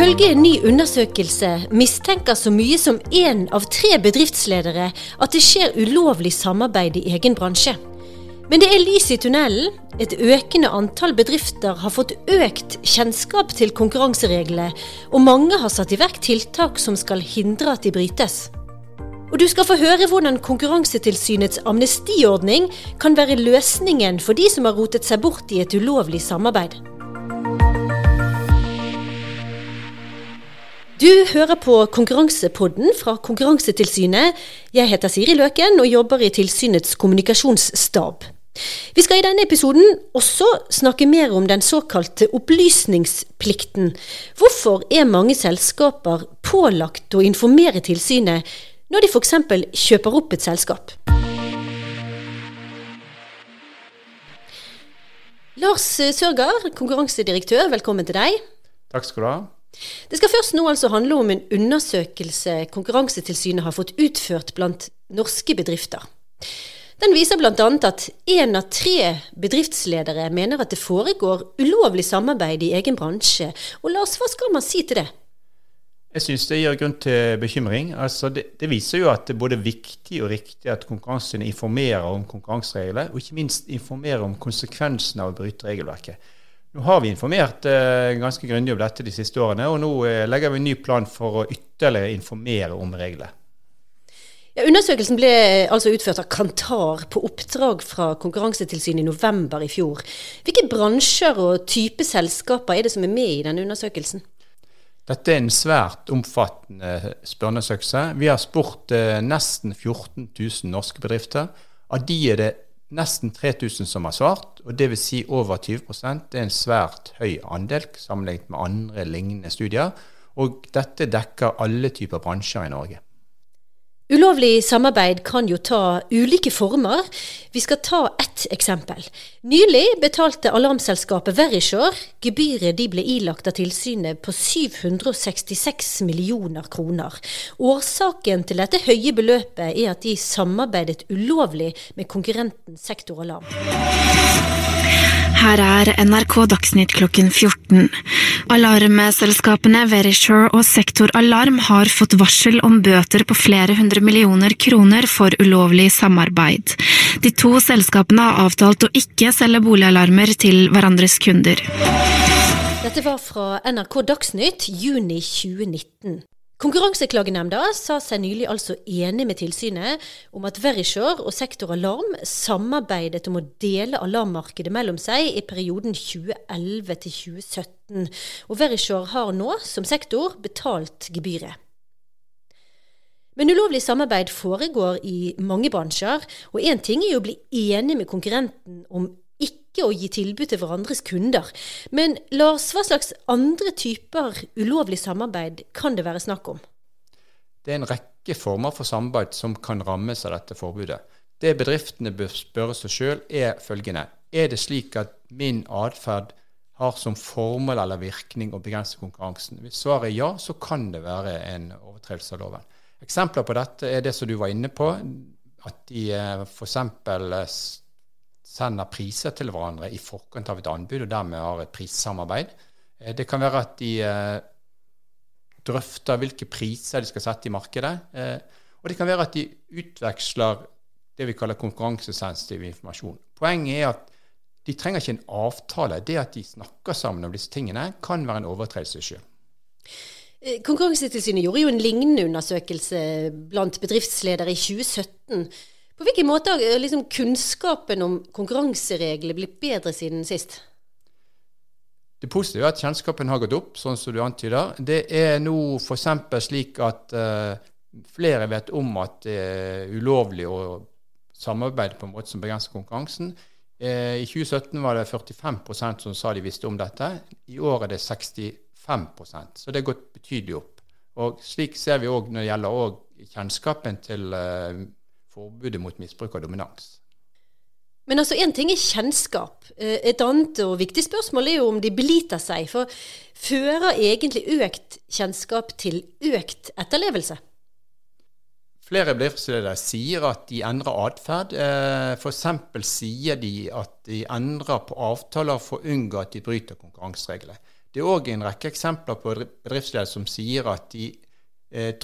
Ifølge en ny undersøkelse mistenker så mye som én av tre bedriftsledere at det skjer ulovlig samarbeid i egen bransje. Men det er lys i tunnelen. Et økende antall bedrifter har fått økt kjennskap til konkurransereglene, og mange har satt i verk tiltak som skal hindre at de brytes. Og du skal få høre hvordan Konkurransetilsynets amnestiordning kan være løsningen for de som har rotet seg bort i et ulovlig samarbeid. Du hører på Konkurransepodden fra Konkurransetilsynet. Jeg heter Siri Løken og jobber i tilsynets kommunikasjonsstab. Vi skal i denne episoden også snakke mer om den såkalte opplysningsplikten. Hvorfor er mange selskaper pålagt å informere tilsynet når de f.eks. kjøper opp et selskap? Lars Sørgaard, konkurransedirektør, velkommen til deg. Takk skal du ha. Det skal først nå altså handle om en undersøkelse Konkurransetilsynet har fått utført blant norske bedrifter. Den viser bl.a. at én av tre bedriftsledere mener at det foregår ulovlig samarbeid i egen bransje. Og Lars, hva skal man si til det? Jeg syns det gir grunn til bekymring. Altså det, det, viser jo at det er både viktig og riktig at Konkurransetilsynet informerer om konkurransereglene, og ikke minst informerer om konsekvensene av å bryte regelverket. Nå har vi informert eh, ganske grundig om dette de siste årene, og nå eh, legger vi en ny plan for å ytterligere informere om reglene. Ja, undersøkelsen ble altså utført av Kantar på oppdrag fra Konkurransetilsynet i november i fjor. Hvilke bransjer og type selskaper er det som er med i denne undersøkelsen? Dette er en svært omfattende spørreundersøkelse. Vi har spurt eh, nesten 14 000 norske bedrifter. Av de er det nesten 3000 som har svart, og dvs. Si over 20 Det er en svært høy andel sammenlignet med andre lignende studier. Og dette dekker alle typer bransjer i Norge. Ulovlig samarbeid kan jo ta ulike former. Vi skal ta ett eksempel. Nylig betalte alarmselskapet Verisure gebyret de ble ilagt av tilsynet på 766 millioner kroner. Årsaken til dette høye beløpet er at de samarbeidet ulovlig med konkurrenten Sektoralarm. Her er NRK Dagsnytt klokken 14. Alarmselskapene Verisure og Sektor Alarm har fått varsel om bøter på flere hundre millioner kroner for ulovlig samarbeid. De to selskapene har avtalt å ikke selge boligalarmer til hverandres kunder. Dette var fra NRK Dagsnytt juni 2019. Konkurranseklagenemnda sa seg nylig altså enig med tilsynet om at Verisure og Sektor Alarm samarbeidet om å dele alarmmarkedet mellom seg i perioden 2011 til 2017. Og Verisure har nå, som sektor, betalt gebyret. Men ulovlig samarbeid foregår i mange bransjer, og én ting er jo å bli enig med konkurrenten om ikke å gi tilbud til hverandres kunder. Men Lars, hva slags andre typer ulovlig samarbeid kan det være snakk om? Det er en rekke former for samarbeid som kan rammes av dette forbudet. Det bedriftene bør spørre seg sjøl, er følgende. Er det slik at min atferd har som formål eller virkning å begrense konkurransen? Hvis svaret er ja, så kan det være en overtredelse av loven. Eksempler på dette er det som du var inne på, at de eh, f.eks sender priser til hverandre i forkant av et anbud, og dermed har et prissamarbeid. Eh, det kan være at de eh, drøfter hvilke priser de skal sette i markedet. Eh, og det kan være at de utveksler det vi kaller konkurransesensitiv informasjon. Poenget er at de trenger ikke en avtale. Det at de snakker sammen om disse tingene, kan være en overtredelse sjøl. Konkurransetilsynet gjorde jo en lignende undersøkelse blant bedriftsledere i 2017. På hvilken måte har liksom, kunnskapen om konkurranseregler blitt bedre siden sist? Det positive er at kjennskapen har gått opp, sånn som du antyder. Det er nå f.eks. slik at uh, flere vet om at det er ulovlig å samarbeide på en måte som begrenser konkurransen. Uh, I 2017 var det 45% som sa de visste om dette. I år er det 65% Så det er gått betydelig opp. Og Slik ser vi òg når det gjelder kjennskapen til forbudet mot misbruk og dominans. Men altså, én ting er kjennskap. Eh, et annet og viktig spørsmål er jo om de beliter seg. For fører egentlig økt kjennskap til økt etterlevelse? Flere bedriftsledere sier at de endrer atferd. Eh, F.eks. sier de at de endrer på avtaler for å unngå at de bryter konkurransereglene. Det er òg en rekke eksempler på bedriftsledere som sier at de eh,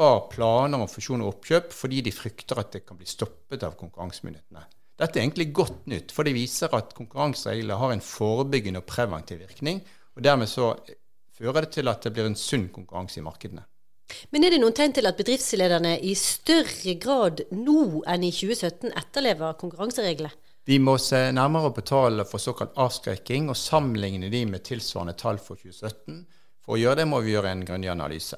dropper planer om fusjon og oppkjøp fordi de frykter at det kan bli stoppet av konkurransemyndighetene. Dette er egentlig godt nytt, for det viser at konkurransereglene har en forebyggende og preventiv virkning. og Dermed så fører det til at det blir en sunn konkurranse i markedene. Men er det noen tegn til at bedriftslederne i større grad nå enn i 2017 etterlever konkurransereglene? Vi må se nærmere på tallene for såkalt avskrekking og sammenligne de med tilsvarende tall for 2017. For å gjøre det må vi gjøre en grundig analyse.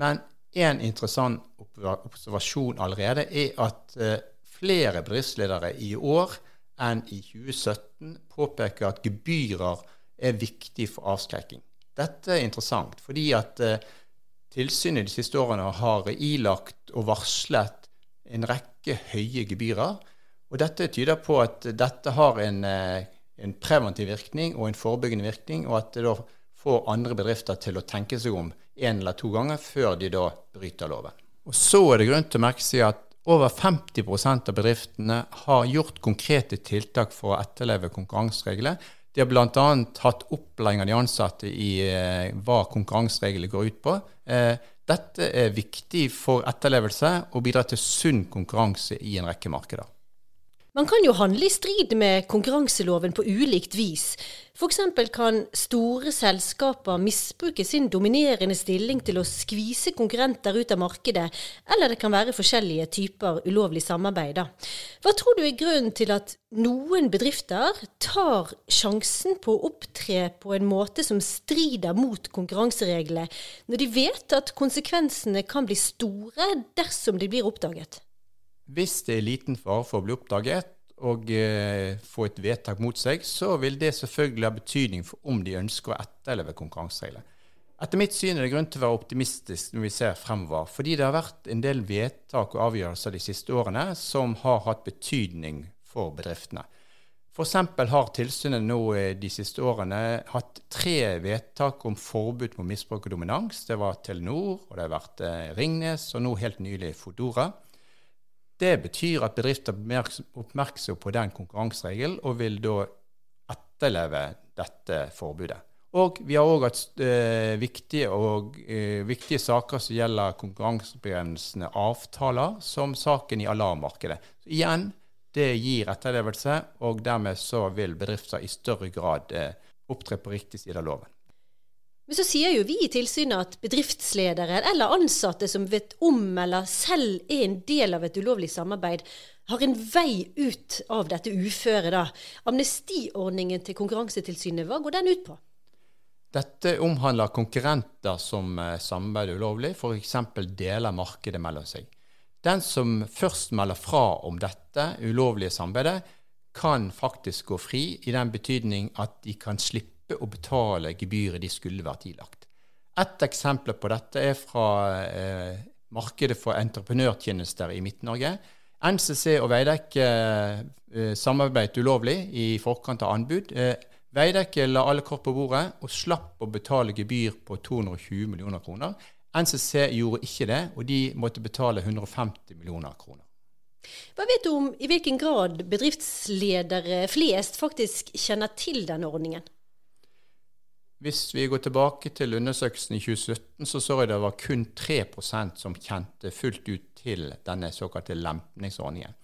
Men en interessant observasjon allerede er at eh, flere bedriftsledere i år enn i 2017 påpeker at gebyrer er viktig for avskrekking. Dette er interessant, fordi at eh, tilsynet de siste årene har ilagt og varslet en rekke høye gebyrer. Og dette tyder på at dette har en, eh, en preventiv virkning og en forebyggende virkning, og at det da får andre bedrifter til å tenke seg om en eller to ganger før de da bryter loven. Og Så er det grunn til å merke seg at over 50% av bedriftene har gjort konkrete tiltak for å etterleve konkurransereglene. De har bl.a. hatt opplæring av de ansatte i eh, hva konkurransereglene går ut på. Eh, dette er viktig for etterlevelse og bidrar til sunn konkurranse i en rekke markeder. Man kan jo handle i strid med konkurranseloven på ulikt vis. F.eks. kan store selskaper misbruke sin dominerende stilling til å skvise konkurrenter ut av markedet, eller det kan være forskjellige typer ulovlig samarbeid. Hva tror du er grunnen til at noen bedrifter tar sjansen på å opptre på en måte som strider mot konkurransereglene, når de vet at konsekvensene kan bli store dersom de blir oppdaget? Hvis det er liten fare for å bli oppdaget og eh, få et vedtak mot seg, så vil det selvfølgelig ha betydning for om de ønsker å etterleve konkurransereglene. Etter mitt syn er det grunn til å være optimistisk når vi ser fremover, fordi det har vært en del vedtak og avgjørelser de siste årene som har hatt betydning for bedriftene. F.eks. har tilsynet nå eh, de siste årene hatt tre vedtak om forbud mot misbruk og dominans. Det var Telenor, og det har vært eh, Ringnes, og nå helt nylig Fodora. Det betyr at bedrifter blir oppmerksom på den konkurranseregelen og vil da etterleve dette forbudet. Og vi har òg hatt eh, viktige, og, eh, viktige, saker som gjelder konkurransebegrensende avtaler, som saken i alarmmarkedet. Så igjen, det gir etterlevelse, og dermed så vil bedrifter i større grad eh, opptre på riktig side av loven. Men så sier jo vi i tilsynet at bedriftsledere eller ansatte som vet om eller selv er en del av et ulovlig samarbeid, har en vei ut av dette uføret. da. Amnestiordningen til Konkurransetilsynet, hva går den ut på? Dette omhandler konkurrenter som eh, samarbeider ulovlig, f.eks. deler markedet mellom seg. Den som først melder fra om dette ulovlige samarbeidet, kan faktisk gå fri, i den betydning at de kan slippe slippe å betale gebyret de skulle vært ilagt. Et eksempel på dette er fra eh, markedet for entreprenørtjenester i Midt-Norge. NCC og Veidekke eh, samarbeidet ulovlig i forkant av anbud. Eh, Veidekke la alle kort på bordet og slapp å betale gebyr på 220 millioner kroner. NCC gjorde ikke det, og de måtte betale 150 millioner kroner. Hva vet du om i hvilken grad bedriftsledere flest faktisk kjenner til denne ordningen? Hvis vi går tilbake til undersøkelsen i 2017, så så jeg det var kun 3% som kjente fullt ut til denne såkalte lempningsordningen.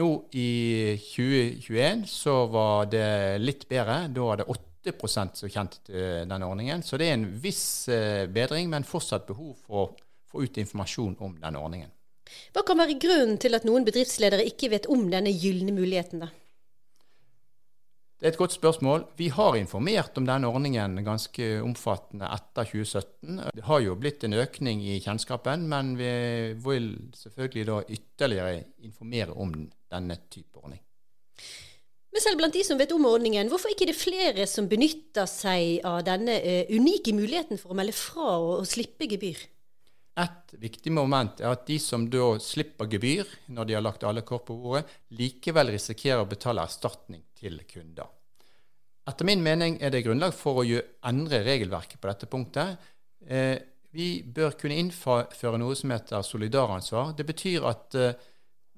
Nå i 2021 så var det litt bedre. Da var det 8% som kjente til denne ordningen. Så det er en viss eh, bedring, men fortsatt behov for å få ut informasjon om denne ordningen. Hva kan være grunnen til at noen bedriftsledere ikke vet om denne gylne muligheten? da? Det er et godt spørsmål. Vi har informert om denne ordningen ganske omfattende etter 2017. Det har jo blitt en økning i kjennskapen, men vi vil selvfølgelig da ytterligere informere om denne type ordning. Men selv blant de som vet om ordningen, hvorfor ikke det flere som benytter seg av denne uh, unike muligheten for å melde fra og slippe gebyr? Et viktig moment er at de som da slipper gebyr når de har lagt alle kort på bordet, likevel risikerer å betale erstatning til kunder. Etter min mening er det grunnlag for å endre regelverket på dette punktet. Eh, vi bør kunne innføre noe som heter solidaransvar. Det betyr at eh,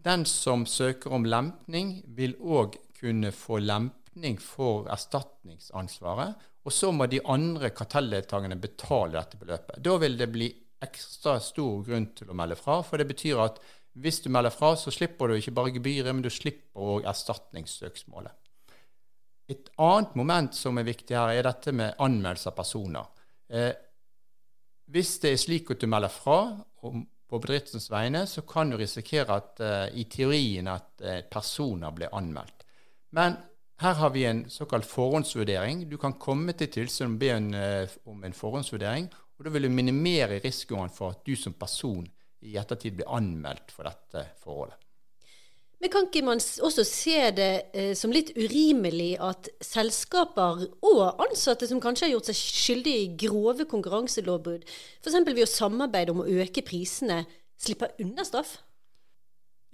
den som søker om lempning, vil òg kunne få lempning for erstatningsansvaret, og så må de andre kartelldeltakerne betale dette beløpet. Da vil det bli ekstra stor grunn til å melde fra, for det betyr at hvis du melder fra, så slipper du ikke bare gebyret, men du slipper òg erstatningssøksmålet. Et annet moment som er viktig her, er dette med anmeldelse av personer. Eh, hvis det er slik at du melder fra på bedriftens vegne, så kan du risikere at eh, i teorien at eh, personer blir anmeldt. Men her har vi en såkalt forhåndsvurdering. Du kan komme til tilsyn og be en, eh, om en forhåndsvurdering, og da vil du minimere risikoen for at du som person i ettertid blir anmeldt for dette forholdet. Men kan ikke man også se det eh, som litt urimelig at selskaper og ansatte som kanskje har gjort seg skyldige i grove konkurranselovbrudd, f.eks. ved å samarbeide om å øke prisene, slipper unna straff?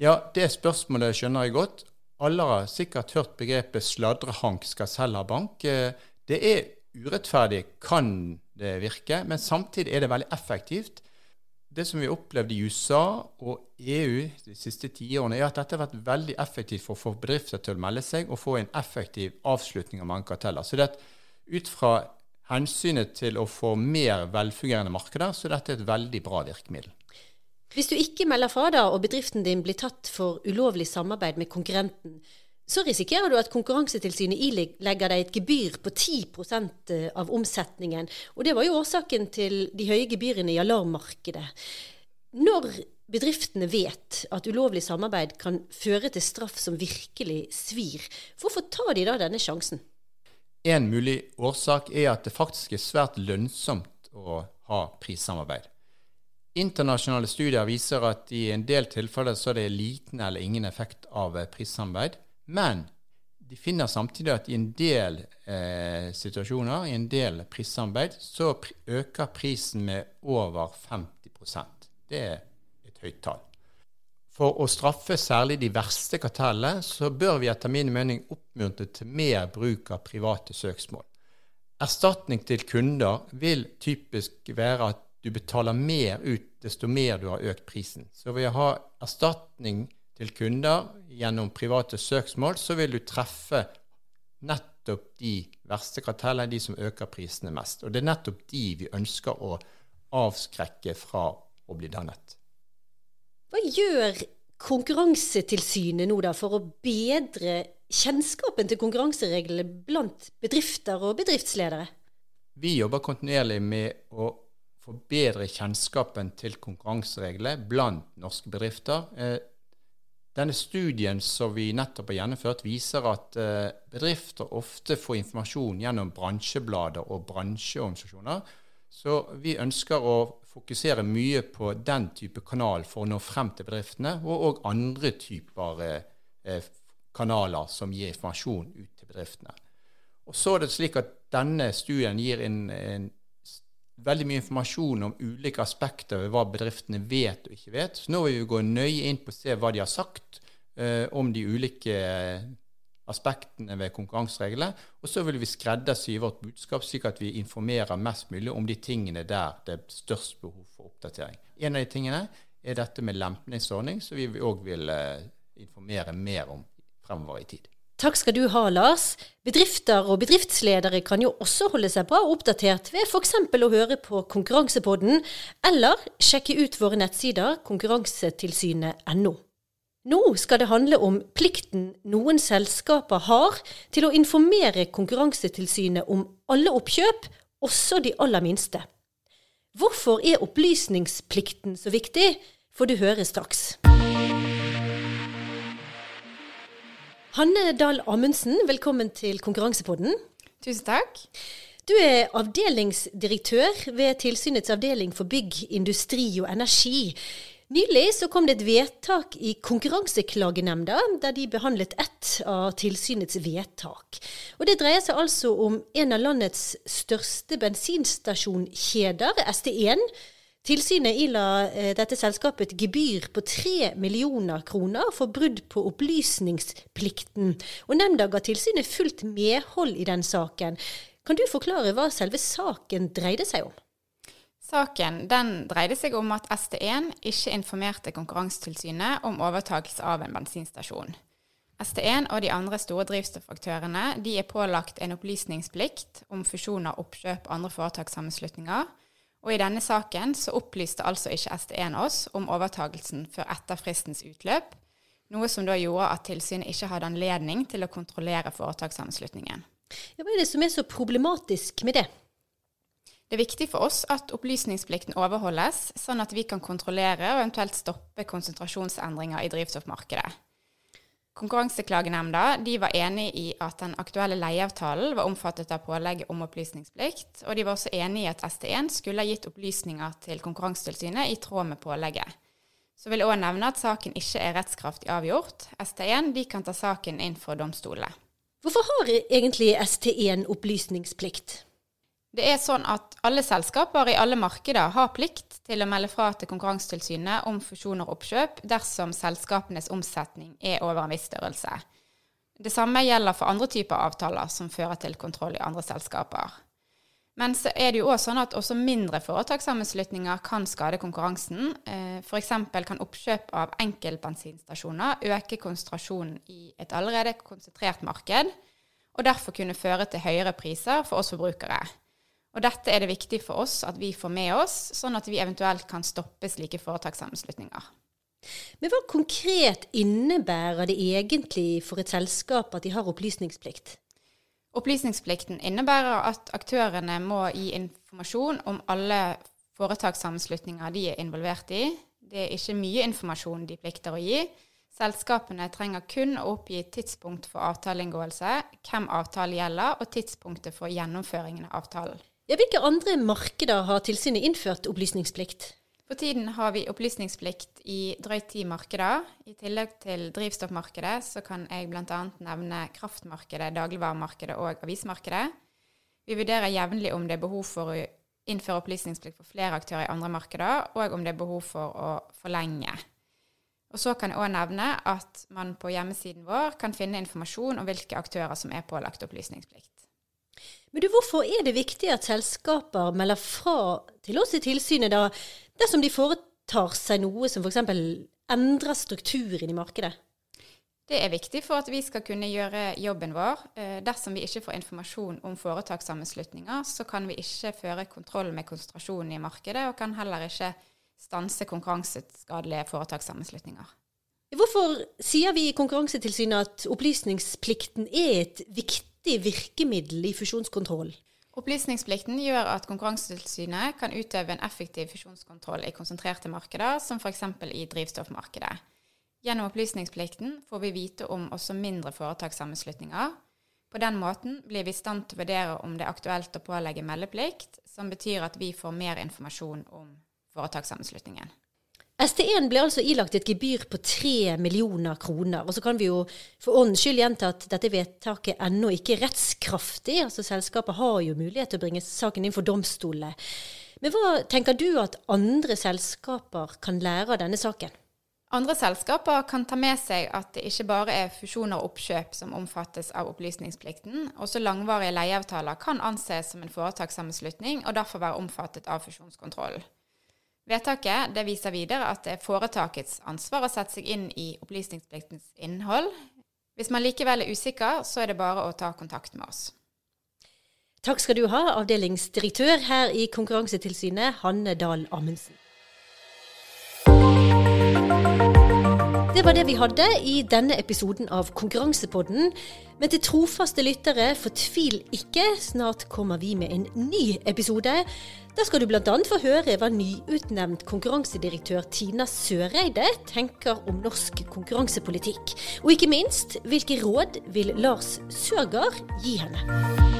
Ja, det spørsmålet skjønner jeg godt. Alle har sikkert hørt begrepet 'sladrehank skal selv ha bank'. Eh, det er urettferdig, kan det virke, men samtidig er det veldig effektivt det som vi har opplevd i USA og EU de siste tiårene, er at dette har vært veldig effektivt for å få bedrifter til å melde seg og få en effektiv avslutning av mange karteller. Så det ut fra hensynet til å få mer velfungerende markeder, så dette er et veldig bra virkemiddel. Hvis du ikke melder fra da, og bedriften din blir tatt for ulovlig samarbeid med konkurrenten, så risikerer du at Konkurransetilsynet ilegger deg et gebyr på 10 eh, av omsetningen. Og det var jo årsaken til de høye gebyrene i alarmmarkedet. Når bedriftene vet at ulovlig samarbeid kan føre til straff som virkelig svir, hvorfor tar de da denne sjansen? En mulig årsak er at det faktisk er svært lønnsomt å ha prissamarbeid. Internasjonale studier viser at i en del tilfeller så er det liten eller ingen effekt av prissamarbeid. Men de finner samtidig at i en del eh, situasjoner, i en del prissamarbeid, så øker prisen med over 50% Det er et høyt tall. For å straffe særlig de verste kartellene, så bør vi etter min mening oppmuntre til mer bruk av private søksmål. Erstatning til kunder vil typisk være at du betaler mer ut desto mer du har økt prisen. Så ved å ha erstatning til kunder gjennom private søksmål, så vil du treffe nettopp de verste kartellene, de som øker prisene mest. Og det er nettopp de vi ønsker å avskrekke fra å bli dannet. Hva gjør Konkurransetilsynet nå da for å bedre kjennskapen til konkurransereglene blant bedrifter og bedriftsledere? Vi jobber kontinuerlig med å forbedre kjennskapen til konkurransereglene blant norske bedrifter. Denne studien som vi nettopp har gjennomført, viser at eh, bedrifter ofte får informasjon gjennom bransjeblader og bransjeorganisasjoner. Så vi ønsker å fokusere mye på den type kanal for å nå frem til bedriftene, og òg andre typer eh, eh, kanaler som gir informasjon ut til bedriftene. Og så er det slik at Denne studien gir en, en veldig mye informasjon om ulike aspekter ved hva bedriftene vet og ikke vet. Så nå vil vi gå nøye inn på å se hva de har sagt eh, om de ulike aspektene ved konkurransereglene. Og så vil vi skreddersy vårt budskap slik at vi informerer mest mulig om de tingene der det er størst behov for oppdatering. En av de tingene er dette med lempningsordning, som vi òg vil eh, informere mer om fremover i tid. Takk skal du ha, Lars. Bedrifter og bedriftsledere kan jo også holde seg bra oppdatert ved f.eks. å høre på Konkurransepodden, eller sjekke ut våre nettsider konkurransetilsynet.no. Nå skal det handle om plikten noen selskaper har til å informere Konkurransetilsynet om alle oppkjøp, også de aller minste. Hvorfor er opplysningsplikten så viktig, får du høre straks. Hanne Dahl Amundsen, velkommen til Konkurransepodden. Tusen takk. Du er avdelingsdirektør ved tilsynets avdeling for bygg, industri og energi. Nylig så kom det et vedtak i Konkurranseklagenemnda, der de behandlet ett av tilsynets vedtak. Og Det dreier seg altså om en av landets største bensinstasjonkjeder, ST1 Tilsynet ila eh, dette selskapet et gebyr på 3 millioner kroner for brudd på opplysningsplikten, og nemnda ga tilsynet fullt medhold i den saken. Kan du forklare hva selve saken dreide seg om? Saken den dreide seg om at ST1 ikke informerte Konkurransetilsynet om overtakelse av en bensinstasjon. ST1 og de andre store drivstoffaktørene de er pålagt en opplysningsplikt om fusjoner, oppkjøp og andre foretakssammenslutninger. Og i denne saken så opplyste altså ikke ST1 oss om overtagelsen før etter fristens utløp, noe som da gjorde at tilsynet ikke hadde anledning til å kontrollere foretakssammenslutningen. Ja, hva er det som er så problematisk med det? Det er viktig for oss at opplysningsplikten overholdes, sånn at vi kan kontrollere og eventuelt stoppe konsentrasjonsendringer i drivstoffmarkedet. Konkurranseklagenemnda var enig i at den aktuelle leieavtalen var omfattet av pålegget om opplysningsplikt, og de var også enig i at ST1 skulle ha gitt opplysninger til Konkurransetilsynet i tråd med pålegget. Så vil jeg òg nevne at saken ikke er rettskraftig avgjort. ST1 kan ta saken inn for domstolene. Hvorfor har egentlig ST1 opplysningsplikt? Det er sånn at alle selskaper i alle markeder har plikt til å melde fra til Konkurransetilsynet om fusjoner og oppkjøp dersom selskapenes omsetning er over en viss størrelse. Det samme gjelder for andre typer avtaler som fører til kontroll i andre selskaper. Men så er det jo også sånn at også mindre foretakssammenslutninger kan skade konkurransen. F.eks. kan oppkjøp av enkeltbensinstasjoner øke konsentrasjonen i et allerede konsentrert marked, og derfor kunne føre til høyere priser for oss forbrukere. Og dette er det viktig for oss at vi får med oss, sånn at vi eventuelt kan stoppe slike foretakssammenslutninger. Men hva konkret innebærer det egentlig for et selskap at de har opplysningsplikt? Opplysningsplikten innebærer at aktørene må gi informasjon om alle foretakssammenslutninger de er involvert i. Det er ikke mye informasjon de plikter å gi. Selskapene trenger kun å oppgi tidspunkt for avtaleinngåelse, hvem avtalen gjelder, og tidspunktet for gjennomføringen av avtalen. Hvilke andre markeder har tilsynet innført opplysningsplikt? For tiden har vi opplysningsplikt i drøyt ti markeder. I tillegg til drivstoffmarkedet så kan jeg bl.a. nevne kraftmarkedet, dagligvaremarkedet og avismarkedet. Vi vurderer jevnlig om det er behov for å innføre opplysningsplikt for flere aktører i andre markeder, og om det er behov for å forlenge. Og så kan jeg òg nevne at man på hjemmesiden vår kan finne informasjon om hvilke aktører som er pålagt opplysningsplikt. Men du, hvorfor er det viktig at selskaper melder fra til oss i tilsynet da, dersom de foretar seg noe som f.eks. endrer strukturen i markedet? Det er viktig for at vi skal kunne gjøre jobben vår. Dersom vi ikke får informasjon om foretakssammenslutninger, så kan vi ikke føre kontroll med konsentrasjonen i markedet, og kan heller ikke stanse konkurranseskadelige foretakssammenslutninger. Hvorfor sier vi i Konkurransetilsynet at opplysningsplikten er et viktig viktig virkemiddel i fusjonskontroll? Opplysningsplikten gjør at Konkurransetilsynet kan utøve en effektiv fusjonskontroll i konsentrerte markeder, som f.eks. i drivstoffmarkedet. Gjennom opplysningsplikten får vi vite om også mindre foretakssammenslutninger. På den måten blir vi i stand til å vurdere om det er aktuelt å pålegge meldeplikt, som betyr at vi får mer informasjon om foretakssammenslutningen. ST1 ble altså ilagt et gebyr på 3 millioner kroner. Og så kan vi jo for åndens skyld gjenta at dette vedtaket ennå ikke er rettskraftig. Altså Selskapet har jo mulighet til å bringe saken inn for domstolene. Men hva tenker du at andre selskaper kan lære av denne saken? Andre selskaper kan ta med seg at det ikke bare er fusjoner og oppkjøp som omfattes av opplysningsplikten. Også langvarige leieavtaler kan anses som en foretakssammenslutning og derfor være omfattet av fusjonskontrollen. Vedtaket viser videre at det er foretakets ansvar å sette seg inn i opplysningspliktens innhold. Hvis man likevel er usikker, så er det bare å ta kontakt med oss. Takk skal du ha, avdelingsdirektør her i Konkurransetilsynet, Hanne Dahl Amundsen. Det var det vi hadde i denne episoden av Konkurransepodden. Men til trofaste lyttere, fortvil ikke. Snart kommer vi med en ny episode. Da skal du bl.a. få høre hva nyutnevnt konkurransedirektør Tina Søreide tenker om norsk konkurransepolitikk. Og ikke minst, hvilke råd vil Lars Søgaard gi henne?